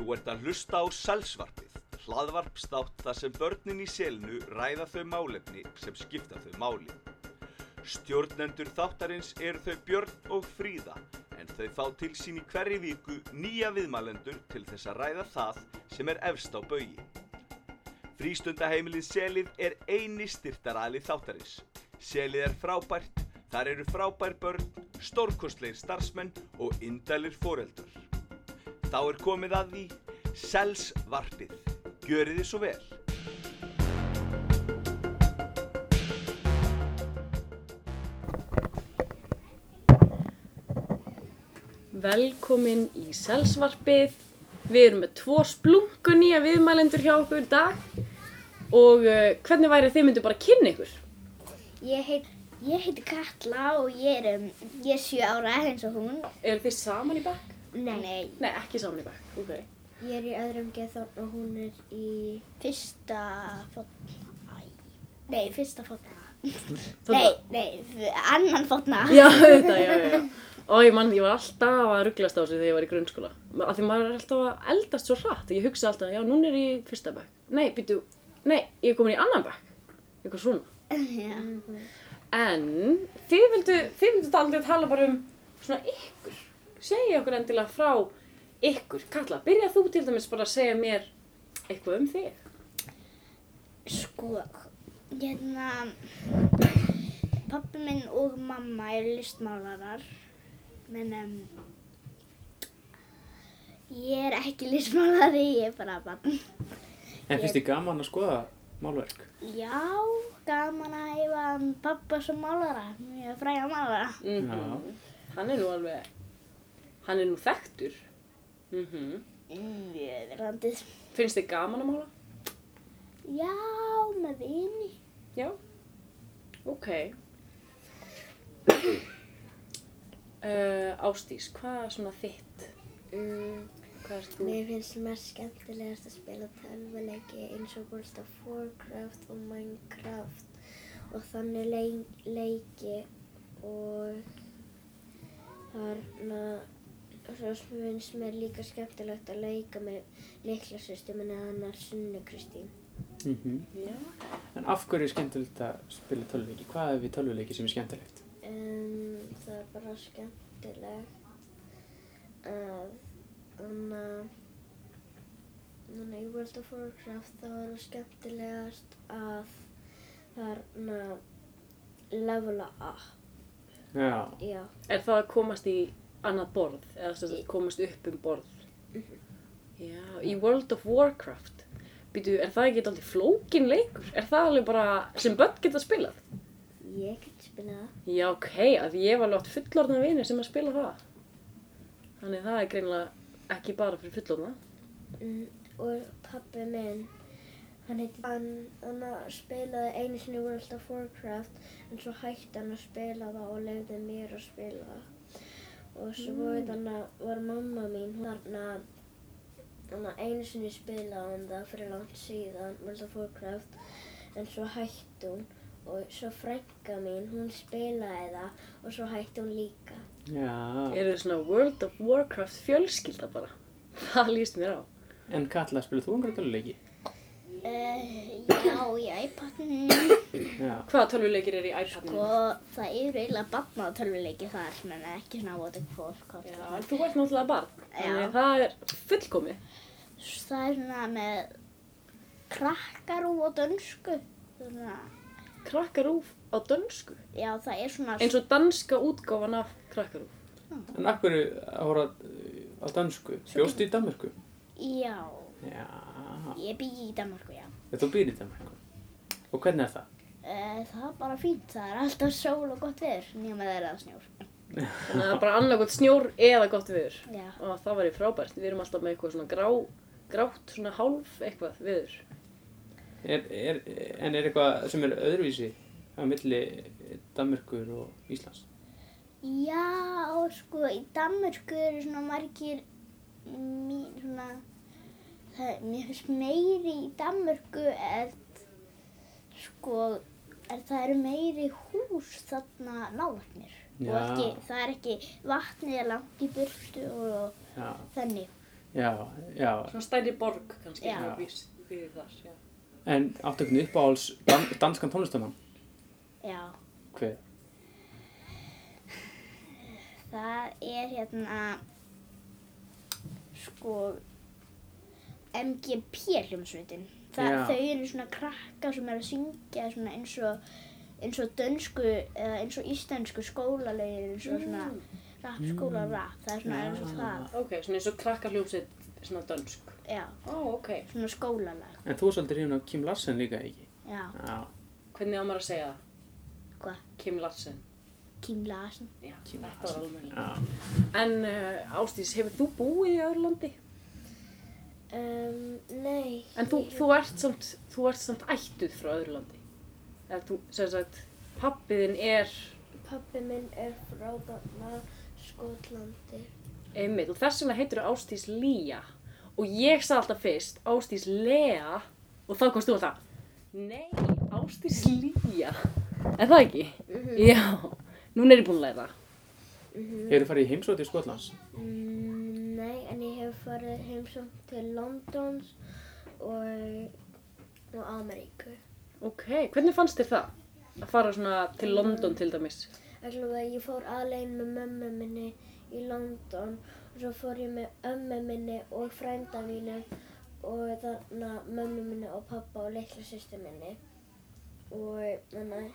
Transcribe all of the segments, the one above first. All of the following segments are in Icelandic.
Þú ert að hlusta á Sælsvarpið, hlaðvarpstátt þar sem börnin í selinu ræða þau málefni sem skipta þau máli. Stjórnendur þáttarins eru þau Björn og Fríða, en þau fá til sín í hverju viku nýja viðmælendur til þess að ræða það sem er efst á baugi. Frístundaheimilið Selið er eini styrtaræli þáttarins. Selið er frábært, þar eru frábær börn, stórkostleir starfsmenn og indælir foreldur. Þá er komið að því Selsvarpið. Gjörið þið svo vel. Velkomin í Selsvarpið. Við erum með tvo splungu nýja viðmælendur hjá okkur í dag og uh, hvernig væri að þið myndu bara kynna ykkur? Ég, heit, ég heiti Katla og ég er, um, ég er 7 ára eins og hún. Eru þið saman í bakk? Nei. Nei. Nei, ekki saman í bakk, ok. Ég er í öðrum geðþórn og hún er í fyrsta fótna. Nei, fyrsta fótna. Nei, nei, annan fótna. Já, þetta, já, já, já. Og ég mann, ég var alltaf að rugglast á þessu þegar ég var í grunnskóla. Af því maður er alltaf að eldast svo hratt. Ég hugsa alltaf, já, núna er ég í fyrsta bakk. Nei, býtu, nei, ég er komin í annan bakk. Eitthvað svona. Já. En þið vildu, þið vildu aldrei tala bara um svona ykkur. Segja okkur endilega frá ykkur. Katla, byrja þú til dæmis bara að segja mér eitthvað um þig. Sko, hérna, pappi minn og mamma eru listmálarar. Men um, ég er ekki listmálari, ég er bara bann. En finnst þið gaman að skoða málverk? Já, gaman að hefa pappa sem málara, mjög fræga málara. Mm Hann er nú alveg, hann er nú þekktur. Mm Mjög verðandið. Finnst þið gaman að mála? Já, með vini. Já. Ok. Uh, Ástís, hvað er svona þitt? Um, hvað er þú? Mér finnst mest skemmtilegast að spila tölvuleiki eins og World of Warcraft og Minecraft og þannig leik, leiki og þarna svo finnst mér líka skemmtilegt að leika með leiklasýstu minni hannar Sunnu Kristín. Mm Já. En af hverju er skemmtilegt að spila tölvuleiki? Hvað er við tölvuleiki sem er skemmtilegt? Um, það er bara skemmtilegt að þannig að þannig í World of Warcraft þá er það skemmtilegast að þarna levela up. Já. Já, Er það að komast í annað borð? Eða sem sagt komast upp um borð? Já, í World of Warcraft. Býtu, er það ekki alltaf flókin leikur? Er það alveg bara sem börn geta spilað? ég get spilað það. Já, ok, að ég var látt fullorðna vinir sem að spila það. Þannig það er greinlega ekki bara fyrir fullorðna. Mm, og pappi minn, hann heiti, hann, spilaði einu sinni World of Warcraft en svo hætti hann að spila það og leiði mér að spila það. Og svo mm. þannig var mamma mín, hún þarna, einu sinni spilaði hann það fyrir langt síðan, World of Warcraft, en svo hætti hún og svo frænka mín, hún spilaði það og svo hætti hún líka. Já. Eru þið svona World of Warcraft fjölskylda bara? Það líst mér á. En Katla, spilur þú einhverja tölvuleiki? Uh, já, í iPadinu. Já. Hvaða tölvuleikir eru í iPadinu? Og það eru eiginlega barna tölvuleiki þar, menn ekki svona fuck. Já, en þú ert náttúrulega barn. Þannig Já. að það er fullkomið. Það er svona með krakkarú og dönsku. Svona, Krakkarúf á dönsku. já, það er svona... Eins og danska útgáfan af krakkarúf. En af hverju að uh, á dansku? Bjóstu í Danmörku? Já, Já. ég bý í Danmarku, já. Þú býr í Danmörku. Og hvernig er það? Uh, það er bara fínt, það er alltaf sól og gott viður, nema það er að snjór. Þannig að það er bara annarkot snjór eða gott viður. Já, Og það væri frábært. Við erum alltaf með eitthvað svona grá, grátt, svona hálf eitthvað viður. Er, er, en er eitthvað sem er öðruvísi á milli Danmörkur og Íslands? já, sko, í Danmarku eru svona margir, svona, það, mér finnst meiri í Danmarku en, sko, er það eru meiri hús þarna náðarnir. Og Já. ekki, það er ekki vatnið er langt í burtu og Já. þannig. Já, já. Svona stærri borg kannski. Býr- býr þar. En áttu einhvern uppáhalds dan danskan tónlistamann? Já. Hver? Það er hérna, sko, MGP hljómsveitin. Þau eru svona krakka sem er að syngja eins og, eins og dönsku eða eins og íslensku skólalögin, eins og svona rap, skóla rap. Það er svona eins og það. Ok, svona eins og krakkar hljómsveit, svona dönsk. Já, Ó, ok. svona skólalag. En þú er svolítið hrifin af Kim Larsen líka, ekki? Já, Já. Hvernig á maður að segja það? hvað? Kim Larsen. Kim Larsen. Já, Kim. Já. En uh, Ástís, hefur þú búið í öðru landi? Um, nei. En þú, þú ert samt, þú ert samt ættuð frá öðru landi. Eða þú, sem sagt, pappiðin er Pappi minn er frá þarna Skotlandi. einmitt og þess vegna heitir þú Ástís Lía. Og ég sagði alltaf fyrst Ástís Lea og þá komst þú alltaf, nei, Ástís Lía. Er það ekki? Já, núna er ég búin að læra. Hefur þú farið í heimsóti í Skotlands? Mm, nei, en hef farið heimsókn til Londons og, og Ameríku. Ok, hvernig fannst þér það? Að fara svona til London til dæmis? Að ég fór aðlegin með mömmu minni í London og svo fór ég með ömmu minni og frænda mínu og þarna mömmu minni og pappa og litla sýstu minni og þannig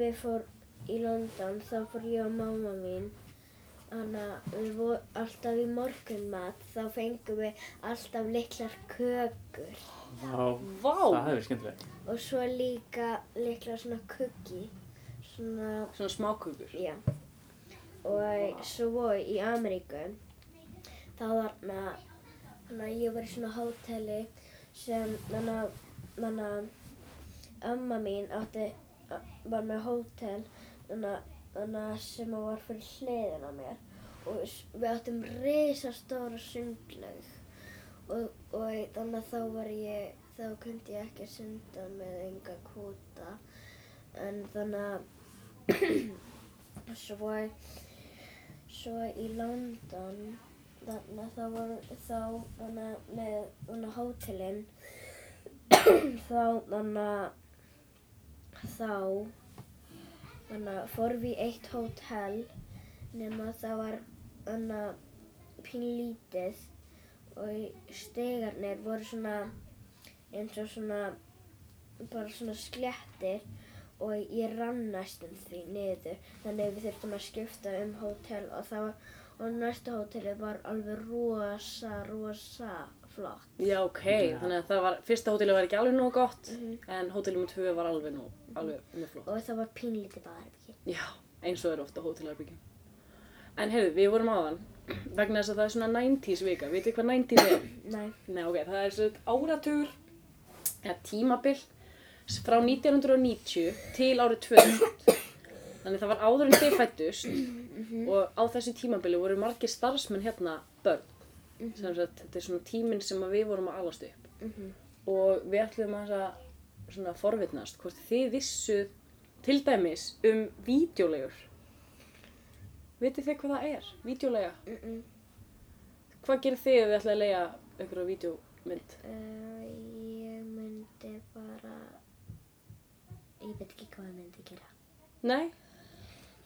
við fór í London þá fór ég og mamma mín þannig að við vorum alltaf í morgunmat þá fengum við alltaf litlar kökur Já. Vá! Það hefur skemmtilegt. og svo líka litlar svona kukki svona Svona smákukur. Já. Og svo í Ameríku, þá þarna, þannig að ég var í svona hóteli sem, þannig að, amma mín átti, var með hótel, þannig að, þannig að sem að var fyrir hliðin á mér. Og við áttum risastóra sundlaug. Og, og þannig að þá var ég, þá kundi ég ekki sunda með enga kvota. En þannig að svo, svo í London þarna þá var þá þarna með þarna hótelin þá þarna þá þarna fórum við eitt hótel nema það var þarna pínlítið og stegarnir voru svona eins og svona bara svona sléttir og ég rann næstum því niður þannig að við þurftum að skipta um hótel og það var og næsta hóteli var alveg rosa, rosa flott. Já, ok, þannig að það var, fyrsta hótelið var ekki alveg nóg gott, en hótelið með tvö var alveg nóg, alveg mjög flott. Og það var pínlítið baðherbyggi. Já, eins og er ofta hótelarbyggjum. En heyrðu, við vorum áðan, vegna þess að það er svona 90s vika, vitið hvað 90s er? Nei. Nei, ok, það er svona áratugur, eða tímabil, s- frá 1990 til árið 2000. Þannig það var áður en þið fættust og á þessu tímabili voru margir starfsmenn hérna börn. Sem sagt, þetta er svona tíminn sem við vorum að alast upp. Og við ætlum að svona forvitnast hvort þið vissuð til dæmis um vídeolegur. Vitið þið hvað það er? Vídeolega? Mm -mm. Hvað gerir þið ef þið ætlaði að leiða einhverja vídeomynd? Uh, ég myndi bara, ég veit ekki hvað ég myndi gera. Nei?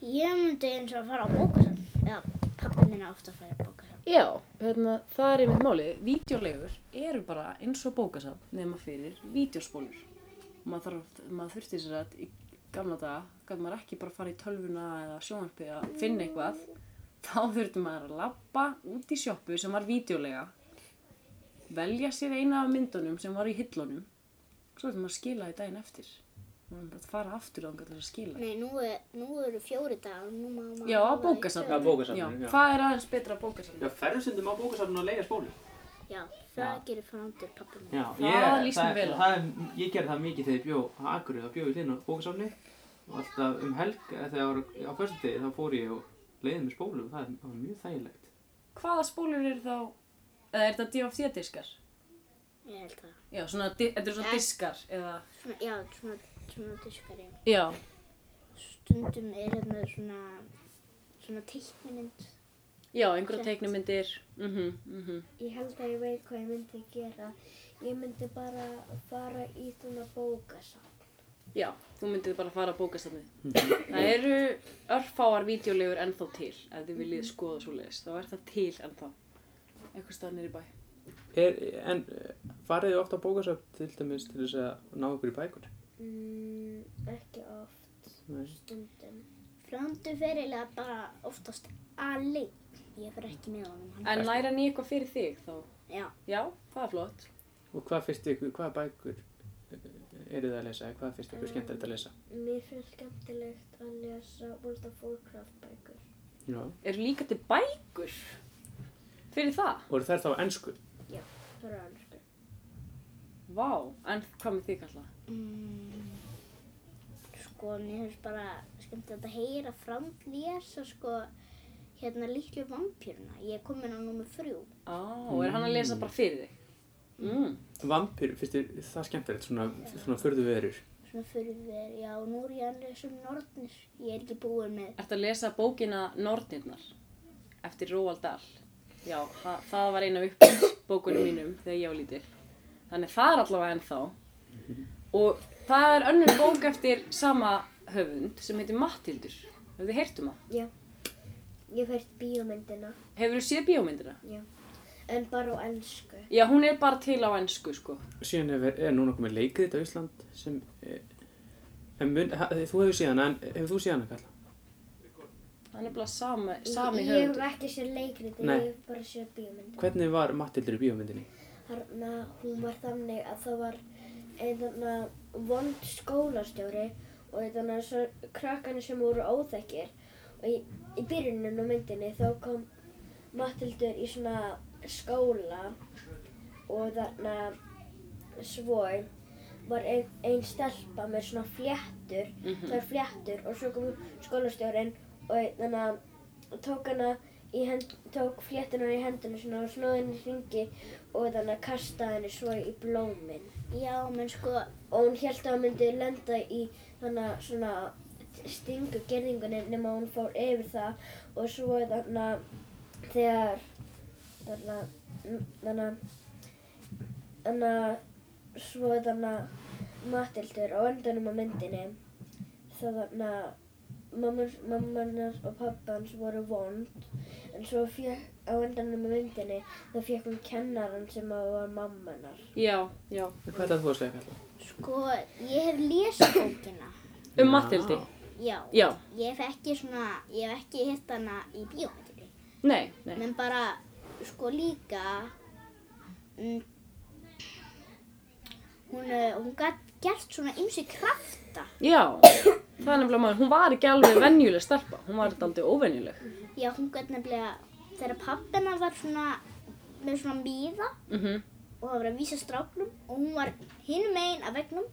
Ég myndi eins og að fara á bókasafn. Já, pappi minn er ofta að fara á bókasafn. Já, hérna, það er einmitt málið. Vídeolegur eru bara eins og bókasafn nema fyrir vídeospólur. Maður, þarf, maður þurfti sér að í gamla daga, gæti maður ekki bara fara í tölvuna eða sjónvarpið að finna eitthvað. Þá þurfti maður að labba út í sjoppu sem var vídeolega, velja sér eina af myndunum sem var í hillunum, svo þurfti maður að skila því daginn eftir. Maður bara að fara aftur á til að skila. Nei, nú, er, nú eru fjóri dagar, nú má maður... Já, á hafa í bókasafn. Já, bókasafninu, Já, já. hvað er aðeins betra bókasafn? Já, ferðu stundum á bókasafninu að leiða spólu? Já, það Já. gerir framtir pappi minn. Já, Það líst mér það- vel á. það er- Ég gerði það mikið þegar ég bjó á Akureyri, þá bjó ég hlýðin á bókasafni og alltaf um helg, eða þegar ég var á fyrstu degi, þá fór ég og leiði með spólu og það er- það var mjög þægilegt. Hvaða spólur eru þá, eða er þetta DFT-diskar? Ég held það. Já, svona, þetta eru svona diskar, eða... Svona, já, svona, svona diskar, já. Já. Stundum er hérna svona, svona teiknumynd. Já, einhverja teiknumyndir. Mhm, mhm. Ég held að ég veit hvað ég myndi gera. Ég myndi bara fara í svona bókasafn. Já, þú myndið bara fara að bókastafnið. Það eru örfáar vídeolegur ennþá til, ef þið viljið skoða svo leiðis. Þá er það til ennþá. Eitthvað stað nýri bæ. Er, en eh, farið þið ofta á bókasöfn til dæmis til þess að ná ykkur í bækur? Mm, ekki oft, Nei. stundum. Framdu ferilega bara oftast alveg. Ég fer ekki með honum. Hann En læra ný eitthvað fyrir þig þá? Já. Já, það er flott. Og hvað finnst ykkur, hvaða bækur eru það að lesa? Hvað finnst ykkur skemmtilegt að lesa? Mér finnst skemmtilegt að lesa World of Warcraft bækur. Já. Eru líka til bækur fyrir það? Og eru þær þá ennsku? Það er önsku. Vá, en hvað með þig kalla? Mm, sko, mér finnst bara skemmtilegt að heyra fram lesa sko hérna litlu vampýruna. Ég er komin á nummer þrjú. Á, og er hann að lesa bara fyrir þig? Mm. Vampir, finnst þér það skemmtilegt? Svona, svona förðu verur? Svona fyrir þér, já, og nú er ég að lesa um Nortnir. Ég er ekki búin með. Ertu að lesa bókina Nornirnar eftir Róald Dahl? Já, ha, það var eina upp bókunum mínum þegar ég var lítil. Þannig það er allavega ennþá. Og það er önnur bók eftir sama höfund sem heitir Mattildur. Hefur þið heyrt um það? Já. Ég fært bíómyndina, Hefur þið séð bíómyndina? en bara á ennsku. Já, hún er bara til á ennsku, sko. Síðan er, er núna komið leikrit á Ísland sem... eh, En mun, ha, þú hefur síðan, en hefur þú síðan að kalla? Það er bara sami, sami Ég hef ekki séð leikriti, Nei. ég hef bara séð bíómyndina. Hvernig var Mattildur í bíómyndinni? Þarna, hún var þannig að það var einn þarna vond skólastjóri og þarna svo krakkarnir sem voru óþekkir og í, í byrjunum á myndinni þá kom Mattildur í svona skóla og þarna svo var ein, ein stelpa með svona fléttur, Mhm. tvær fléttur og svo kom skólastjórin og þannig að tók hana í hend, tók fléttuna í hendina svona og snóði henni í hringi og þannig að kastaði henni svo í blómin. Já, menn sko, Og hún held að hún myndi lenda í þannig að svona stingu gerðingunni nema hún fór yfir það. Og svo þannig að þegar þannig að þannig að þannig að svo þannig að Matildur á endanum á myndinni. Þá þannig að mammanar og pappans voru vond en svo fekk, á endanum á myndinni þá fekk hún kennaran sem að var mammanar. Já, já. Hvað er það þú að segja kalla? sko, ég hef lesið bókina. Um Mattildi? Já. Já. Ég hef ekki svona, ég hef ekki hitt hana í bíómyndinni. Nei, nei. Men bara, sko líka, mm, hún, eh, hún gætt gert svona ymsi krafta. Já, það er nefnilega maður. Hún var ekki alveg venjuleg stelpa. Hún var aldrei óvenjuleg. Já, hún gætt nefnilega, þegar pappina var svona, með svona míða Mhm. og það var að vísa stráknum og hún var hinn megin af vegnum,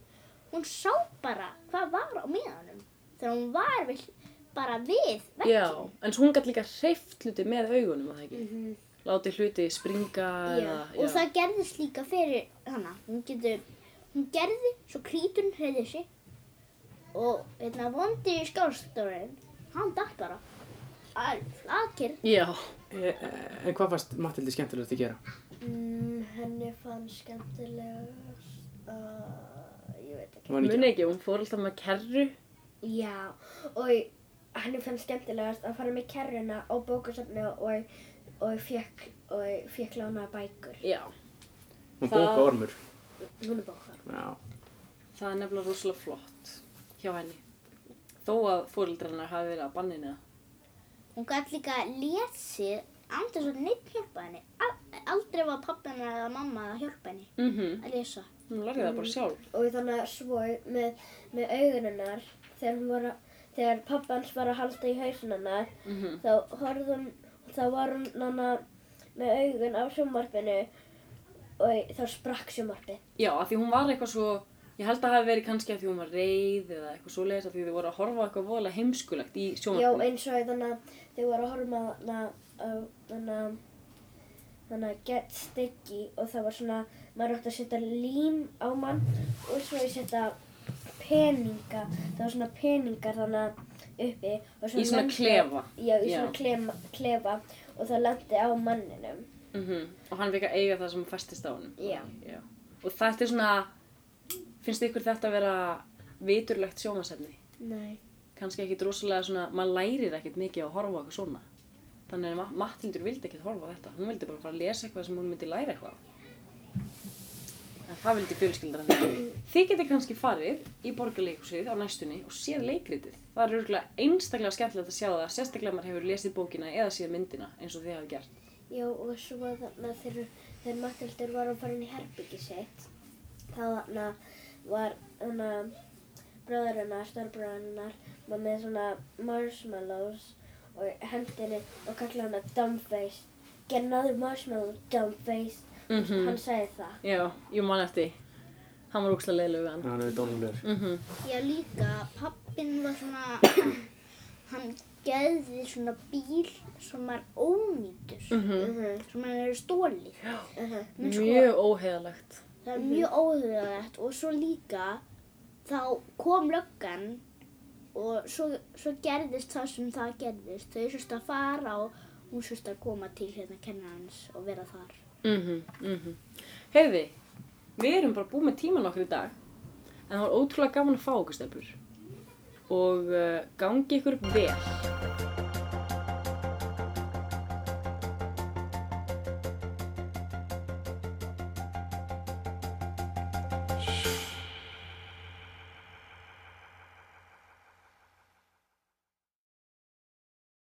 hún sá bara hvað var á míðanum. Þegar hún var við, bara við veggin. Já, en hún gæti líka hreift hluti með augunum, að það ekki? Látið hluti springa eða, og það gerðist líka fyrir hana. Hún getur, hún gerði, svo kríturinn hreyði sig og hérna vondi skálstórinn, hann datt bara. Alveg flakir. Já, E, en hvað fannst Mattildi skemmtilegt að gera? Mm, henni fannst skemmtilegast að, ég veit ekki. Muni ekki, hún fór alltaf með kerru. Já, og henni fannst skemmtilegast að fara með kerruna á bókasafni og, og fekk, og fekk lána bækur. Já, Hún bóka ormur. Hún er bókar. Já. það er nefnilega rosalega flott hjá henni. Þó að fórildrannar hafi verið að banninu. Hún gæti líka lesið án þess að neitt hjálpa henni. Al- Aldrei var pappina eða mamma að hjálpa henni Mhm, að lesa. hún lærði það bara sjálf. Og þannig að svo með, með augununnar, þegar, hún var að- þegar pappans var að halda í hausin hennar, Mhm. þá hún, þá var hún hana, með augun á sjónvarpinu og þá sprakk sjónvarpið. Já, af því hún var eitthvað svo, ég held að það hafi verið kannski að því hún var reið eða eitthvað svoleiðis af því þau voru að horfa eitthvað voðalega heimskulegt í Já, sjónvarpinu. eins og þannig að þau voru að horfa þannig að þannig að get sticky og það var svona, maður átti að setja lím á mann og svo að setja peninga, það var svona peningar þannig að uppi og svo Í svona lenti- klefa. Já, í Já. svona klefa, klefa og það lendi á manninum. Mm Og hann fikk að eiga það sem festist á honum. Já. Og þetta er svona, finnst ykkur þetta að vera viturlegt sjómasefni? Nei. Kannski ekkit rosalega svona, maður lærir ekkit mikið að horfa eitthvað svona. Þannig að Ma- Matthildur vildi ekkit horfa þetta. Hún vildi bara fara að lesa eitthvað sem hún myndi læra eitthvað. En það vildi fjölskyldar henni. Þið getið kannski farið í borgarleikusið á næstunni og séð leikritið. Það er örgulega einstaklega skemmtilegt að sjá það, sérstaklega maður hefur lesið bókina eða séð myndina eins og þið hafa gert. Já, og svo þarna þegar, Mattildur var að fara inn í herbyggi sitt, þá þarna var þarna bróður hennar, stórbróður hennar, var með svona marshmallows og hendinni og kallaði hana dumbface. Get another marshmallow, dumbface. Mhm. Hann sagði það. Já, ég man eftir. Hann var úkslega leiðilega við hann. Hann er dónulegur. Mm Já, líka, pappin var svona, hann geði svona bíl sem var ónýtur, Mhm. sem hann er stólið. Mhm. Sko, Mjög óheðalegt. Það er mjög óhugaðett og svo líka, þá kom löggan og svo, svo gerðist það sem það gerðist. Þau sérst að fara og hún sérst að koma til hérna kennarans og vera þar. Mhm, mhm. Heyrði, við erum bara búið með tíman okkur í dag. En það var ótrúlega gaman að fá okkur stelpur. Og uh, gangi ykkur vel.